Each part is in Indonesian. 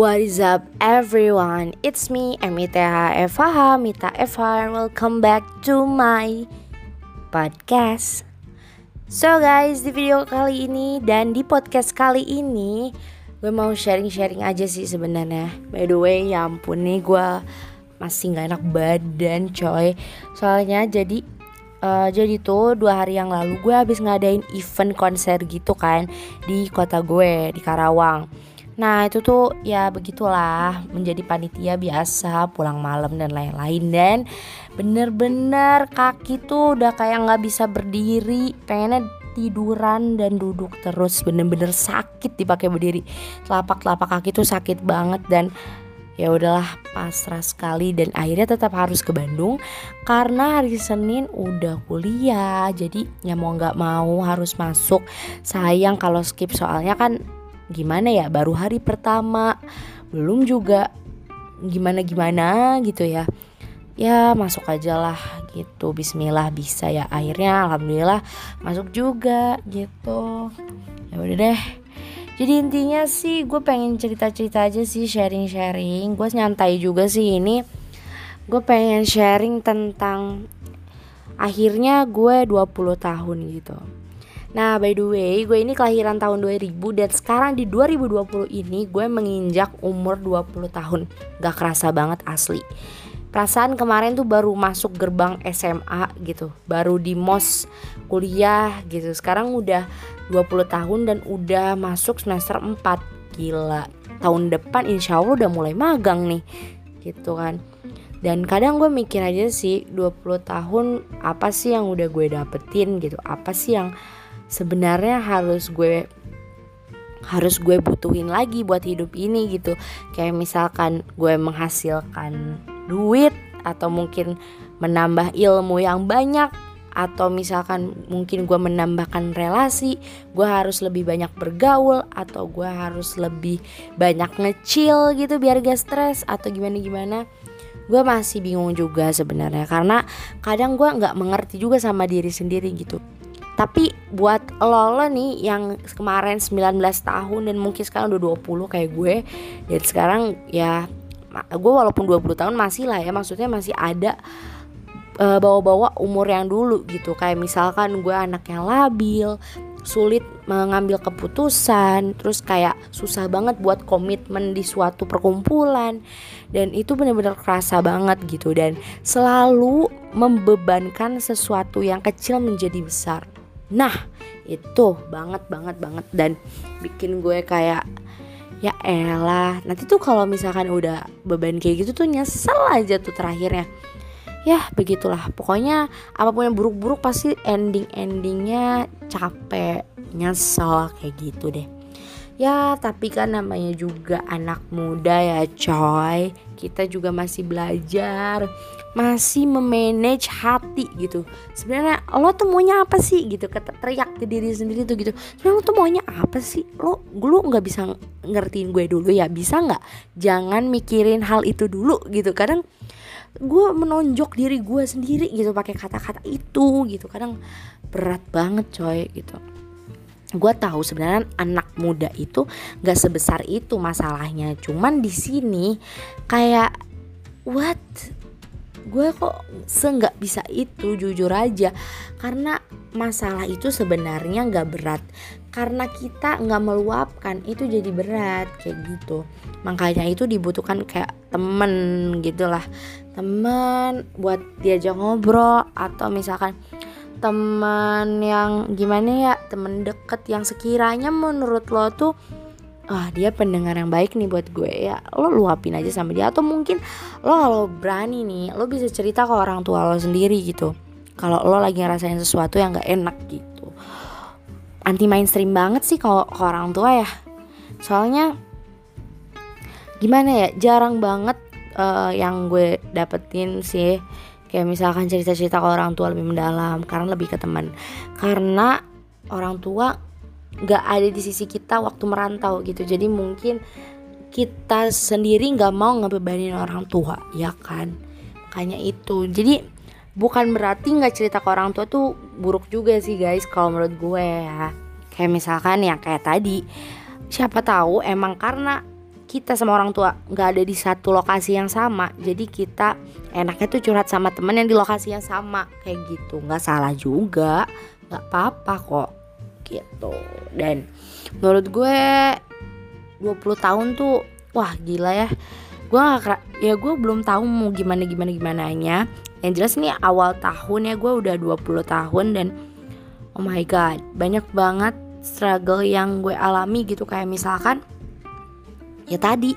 What is up everyone? It's me, Emita Evaha, Mita Eva, and welcome back to my podcast. So guys, di video kali ini dan di podcast kali ini gue mau sharing-sharing aja sih sebenarnya. By the way, ya ampun nih gue masih nggak enak badan coy. Soalnya jadi uh, jadi tuh dua hari yang lalu gue habis ngadain event konser gitu kan di kota gue di Karawang Nah itu tuh ya begitulah menjadi panitia biasa pulang malam dan lain-lain. Dan bener-bener kaki tuh udah kayak nggak bisa berdiri pengennya tiduran dan duduk terus. Bener-bener sakit dipakai berdiri. Telapak-telapak kaki tuh sakit banget dan ya udahlah pasrah sekali. Dan akhirnya tetap harus ke Bandung karena hari Senin udah kuliah. Jadi ya mau nggak mau harus masuk. Sayang kalau skip soalnya kan gimana ya baru hari pertama belum juga gimana gimana gitu ya. Ya masuk aja lah gitu Bismillah bisa ya. Akhirnya Alhamdulillah masuk juga gitu. Ya udah deh. Jadi intinya sih gue pengen cerita-cerita aja sih sharing-sharing. Gue nyantai juga sih ini. Gue pengen sharing tentang akhirnya gue 20 tahun gitu Nah by the way gue ini kelahiran tahun 2000 dan sekarang di 2020 ini gue menginjak umur 20 tahun. Gak kerasa banget asli. Perasaan kemarin tuh baru masuk gerbang SMA gitu. Baru di mos kuliah gitu. Sekarang udah 20 tahun dan udah masuk semester 4 Gila. Tahun depan insya Allah udah mulai magang nih. Gitu kan. Dan kadang gue mikir aja sih 20 tahun apa sih yang udah gue dapetin gitu? Apa sih yang sebenarnya harus gue harus gue butuhin lagi buat hidup ini gitu. Kayak misalkan gue menghasilkan duit atau mungkin menambah ilmu yang banyak atau misalkan mungkin gue menambahkan relasi gue harus lebih banyak bergaul atau gue harus lebih banyak ngecil gitu biar gak stres atau gimana gimana gue masih bingung juga sebenarnya karena kadang gue nggak mengerti juga sama diri sendiri gitu tapi buat lo, lo nih yang kemarin 19 tahun dan mungkin sekarang udah 20 kayak gue dan sekarang ya gue walaupun 20 tahun masih lah ya maksudnya masih ada uh, bawa-bawa umur yang dulu gitu. Kayak misalkan gue anak yang labil sulit mengambil keputusan terus kayak susah banget buat komitmen di suatu perkumpulan dan itu benar-benar kerasa banget gitu. Dan selalu membebankan sesuatu yang kecil menjadi besar Nah itu banget banget banget. Dan bikin gue kayak ya elah nanti tuh kalau misalkan udah beban kayak gitu tuh nyesel aja tuh terakhirnya. Ya begitulah. Pokoknya apa pun yang buruk-buruk pasti ending-endingnya capek nyesel kayak gitu deh ya tapi kan namanya juga anak muda ya coy. Kita juga masih belajar masih memanage hati gitu. Sebenarnya lo tuh maunya apa sih gitu? Teriak ke diri sendiri tuh gitu. Sebenarnya lo tuh maunya apa sih? Lo lo nggak bisa ngertiin gue dulu ya? Bisa nggak? Jangan mikirin hal itu dulu gitu. Kadang gue menonjok diri gue sendiri gitu pakai kata-kata itu gitu. Kadang berat banget coy gitu gue tahu sebenarnya anak muda itu nggak sebesar itu masalahnya. Cuman di sini kayak what? Gue kok seenggak bisa itu jujur aja. Karena masalah itu sebenarnya nggak berat. Karena kita nggak meluapkan itu jadi berat kayak gitu. Makanya itu dibutuhkan kayak temen gitulah temen buat diajak ngobrol atau misalkan teman yang gimana ya temen deket yang sekiranya menurut lo tuh wah dia pendengar yang baik nih buat gue ya lo luapin aja sama dia. Atau mungkin lo kalau berani nih lo bisa cerita ke orang tua lo sendiri gitu. Kalau lo lagi ngerasain sesuatu yang gak enak gitu. Anti mainstream banget sih kalau ke orang tua ya. Soalnya gimana ya jarang banget uh, yang gue dapetin sih kayak misalkan cerita-cerita ke orang tua lebih mendalam karena lebih ke teman. Karena orang tua nggak ada di sisi kita waktu merantau gitu. Jadi mungkin kita sendiri nggak mau ngebebanin orang tua ya kan? Makanya itu. Jadi bukan berarti nggak cerita ke orang tua tuh buruk juga sih guys kalau menurut gue ya. Kayak misalkan ya kayak tadi. Siapa tahu emang karena kita sama orang tua nggak ada di satu lokasi yang sama. Jadi kita enaknya tuh curhat sama temen yang di lokasi yang sama. Kayak gitu. Nggak salah juga. Nggak apa-apa kok. Gitu. Dan menurut gue 20 tahun tuh wah gila ya. Gue gak ya gue belum tahu mau gimana gimana gimana nya yang jelas nih awal tahun ya gue udah 20 tahun dan oh my god banyak banget struggle yang gue alami gitu. Kayak misalkan ya tadi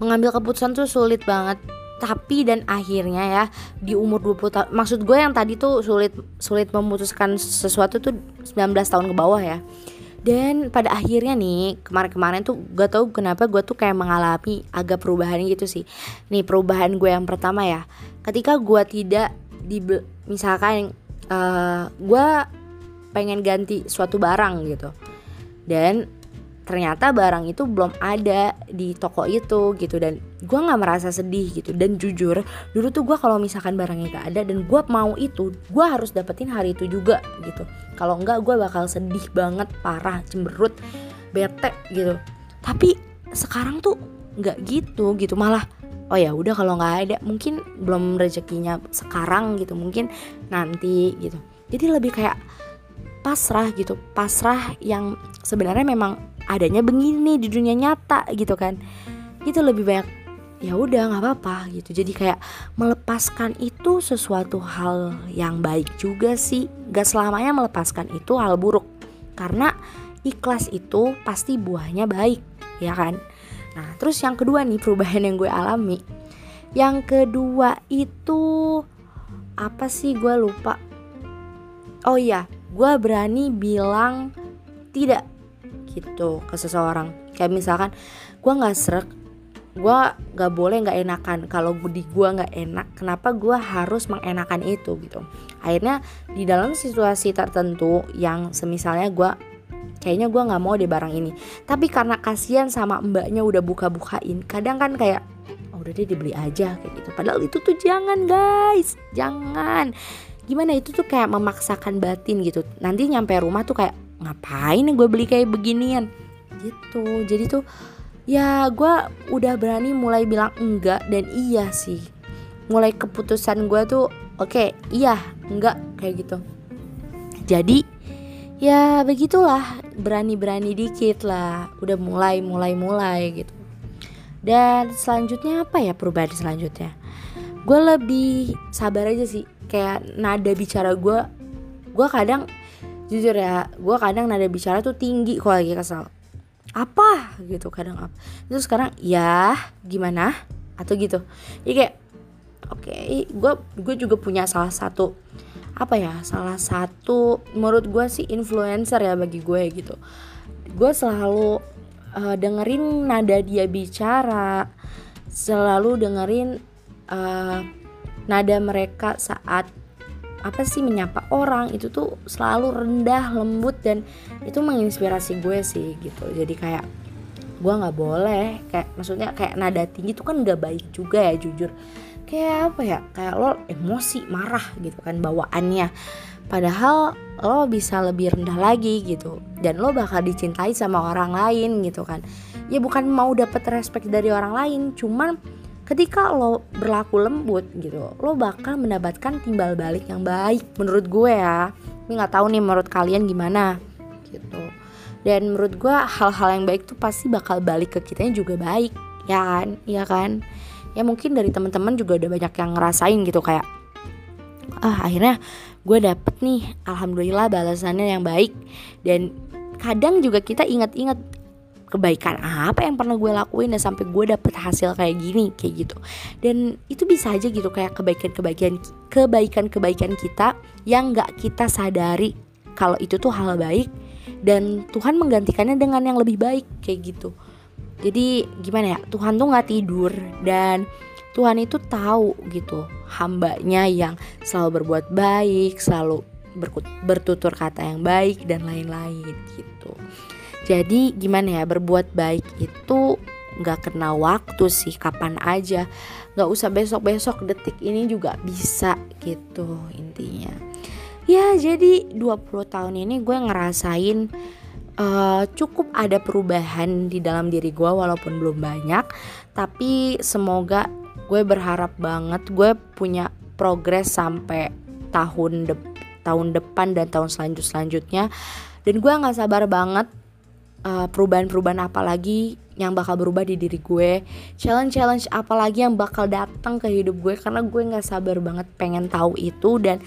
mengambil keputusan tuh sulit banget. Tapi dan akhirnya ya di umur 20 tahun maksud gue yang tadi tuh sulit sulit memutuskan sesuatu tuh 19 tahun ke bawah ya. Dan pada akhirnya nih kemarin-kemarin tuh gak tau kenapa gue tuh kayak mengalami agak perubahan gitu sih. Nih perubahan gue yang pertama ya. Ketika gue tidak di misalkan uh, gue pengen ganti suatu barang gitu. Dan ternyata barang itu belum ada di toko itu gitu. Dan gue nggak merasa sedih gitu. Dan jujur dulu tuh gue kalau misalkan barangnya gak ada dan gue mau itu gue harus dapetin hari itu juga gitu. Kalau enggak gue bakal sedih banget parah cemberut bete gitu. Tapi sekarang tuh nggak gitu gitu. Malah oh ya udah kalau nggak ada mungkin belum rezekinya sekarang gitu. Mungkin nanti gitu. Jadi lebih kayak pasrah gitu. Pasrah yang sebenarnya memang adanya begini di dunia nyata gitu kan. Itu lebih banyak ya udah nggak apa-apa gitu. Jadi kayak melepaskan itu sesuatu hal yang baik juga sih. Gak selamanya melepaskan itu hal buruk. Karena ikhlas itu pasti buahnya baik ya kan? Nah terus yang kedua nih perubahan yang gue alami. Yang kedua itu apa sih? Gue lupa. Oh iya gue berani bilang tidak gitu ke seseorang. Kayak misalkan gue nggak serak gue nggak boleh nggak enakan. Kalau di gue nggak enak kenapa gue harus mengenakan itu gitu? Akhirnya di dalam situasi tertentu yang semisalnya gue kayaknya gue nggak mau deh barang ini. Tapi karena kasihan sama mbaknya udah buka-bukain kadang kan kayak oh, udah deh dibeli aja kayak gitu. Padahal itu tuh jangan guys. Jangan. Gimana? Itu tuh kayak memaksakan batin gitu. Nanti nyampe rumah tuh kayak ngapain gue beli kayak beginian? Gitu. Jadi tuh ya gue udah berani mulai bilang enggak dan iya sih. Mulai keputusan gue tuh oke okay, iya enggak kayak gitu. Jadi ya begitulah berani-berani dikit lah. Udah mulai mulai mulai gitu. Dan selanjutnya apa ya perubahan selanjutnya? Gue lebih sabar aja sih. Kayak nada bicara gue gue kadang jujur ya gue kadang nada bicara tuh tinggi kalau lagi kesel. Apa? Gitu kadang apa itu sekarang ya gimana? Atau gitu. Ya kayak oke okay, gue gue juga punya salah satu apa ya salah satu menurut gue sih influencer ya bagi gue gitu. Gue selalu uh, dengerin nada dia bicara selalu dengerin uh, nada mereka saat apa sih menyapa orang itu tuh selalu rendah lembut dan itu menginspirasi gue sih gitu. Jadi kayak gue nggak boleh kayak maksudnya kayak nada tinggi tuh kan nggak baik juga ya jujur. Kayak apa ya kayak lo emosi marah gitu kan bawaannya. Padahal lo bisa lebih rendah lagi gitu. Dan lo bakal dicintai sama orang lain gitu kan. Ya bukan mau dapet respect dari orang lain cuman ketika lo berlaku lembut gitu lo bakal mendapatkan timbal balik yang baik menurut gue ya. Ini nggak tahu nih menurut kalian gimana gitu. Dan menurut gue hal-hal yang baik tuh pasti bakal balik ke kita juga baik ya kan? Ya kan? Ya mungkin dari teman-teman juga udah banyak yang ngerasain gitu kayak ah akhirnya gue dapet nih alhamdulillah balasannya yang baik. Dan kadang juga kita ingat-ingat kebaikan apa yang pernah gue lakuin dan sampai gue dapet hasil kayak gini kayak gitu. Dan itu bisa aja gitu kayak kebaikan-kebaikan kebaikan-kebaikan kita yang nggak kita sadari kalau itu tuh hal baik dan Tuhan menggantikannya dengan yang lebih baik kayak gitu. Jadi gimana ya Tuhan tuh nggak tidur dan Tuhan itu tahu gitu hambanya yang selalu berbuat baik selalu bertutur kata yang baik dan lain-lain gitu jadi gimana ya berbuat baik itu nggak kena waktu sih kapan aja. Nggak usah besok besok detik ini juga bisa gitu intinya. Ya jadi 20 tahun ini gue ngerasain uh, cukup ada perubahan di dalam diri gue walaupun belum banyak. Tapi semoga gue berharap banget gue punya progres sampai tahun de tahun depan dan tahun selanjut selanjutnya dan gue nggak sabar banget perubahan-perubahan apa lagi yang bakal berubah di diri gue? Challenge-challenge apa lagi yang bakal datang ke hidup gue? Karena gue nggak sabar banget pengen tahu itu dan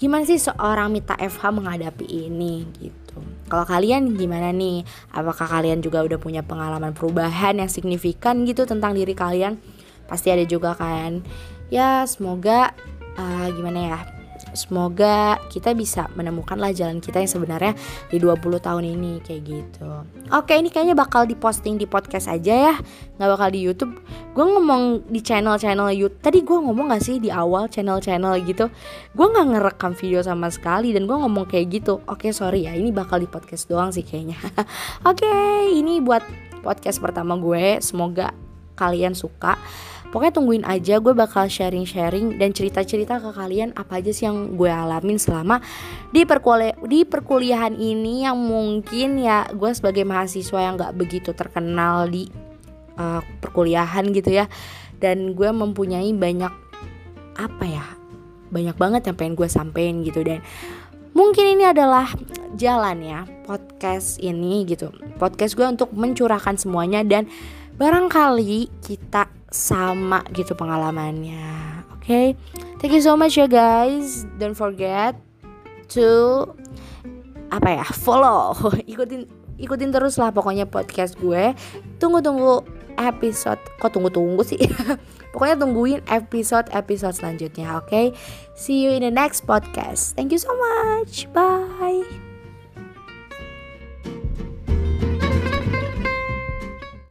gimana sih seorang Mita FH menghadapi ini gitu. Kalau kalian gimana nih? Apakah kalian juga udah punya pengalaman perubahan yang signifikan gitu tentang diri kalian? Pasti ada juga kan? Ya semoga uh, gimana ya semoga kita bisa menemukanlah jalan kita yang sebenarnya di 20 tahun ini kayak gitu. Oke ini kayaknya bakal diposting di podcast aja ya. Nggak bakal di YouTube. Gue ngomong di channel-channel YouTube tadi gue ngomong gak sih di awal channel-channel gitu? Gue nggak ngerekam video sama sekali dan gue ngomong kayak gitu. Oke sorry ya ini bakal di podcast doang sih kayaknya. Oke ini buat podcast pertama gue. Semoga kalian suka Pokoknya tungguin aja gue bakal sharing-sharing dan cerita-cerita ke kalian apa aja sih yang gue alamin selama di perkuliah di perkuliahan ini yang mungkin ya gue sebagai mahasiswa yang gak begitu terkenal di uh, perkuliahan gitu ya. Dan gue mempunyai banyak apa ya banyak banget yang pengen gue sampein gitu. Dan mungkin ini adalah jalan ya podcast ini gitu. Podcast gue untuk mencurahkan semuanya dan barangkali kita sama gitu pengalamannya. Oke, okay? thank you so much ya guys. Don't forget to apa ya follow, ikutin ikutin terus lah pokoknya podcast gue. Tunggu tunggu episode, kok tunggu tunggu sih. pokoknya tungguin episode episode selanjutnya. Oke, okay? see you in the next podcast. Thank you so much. Bye.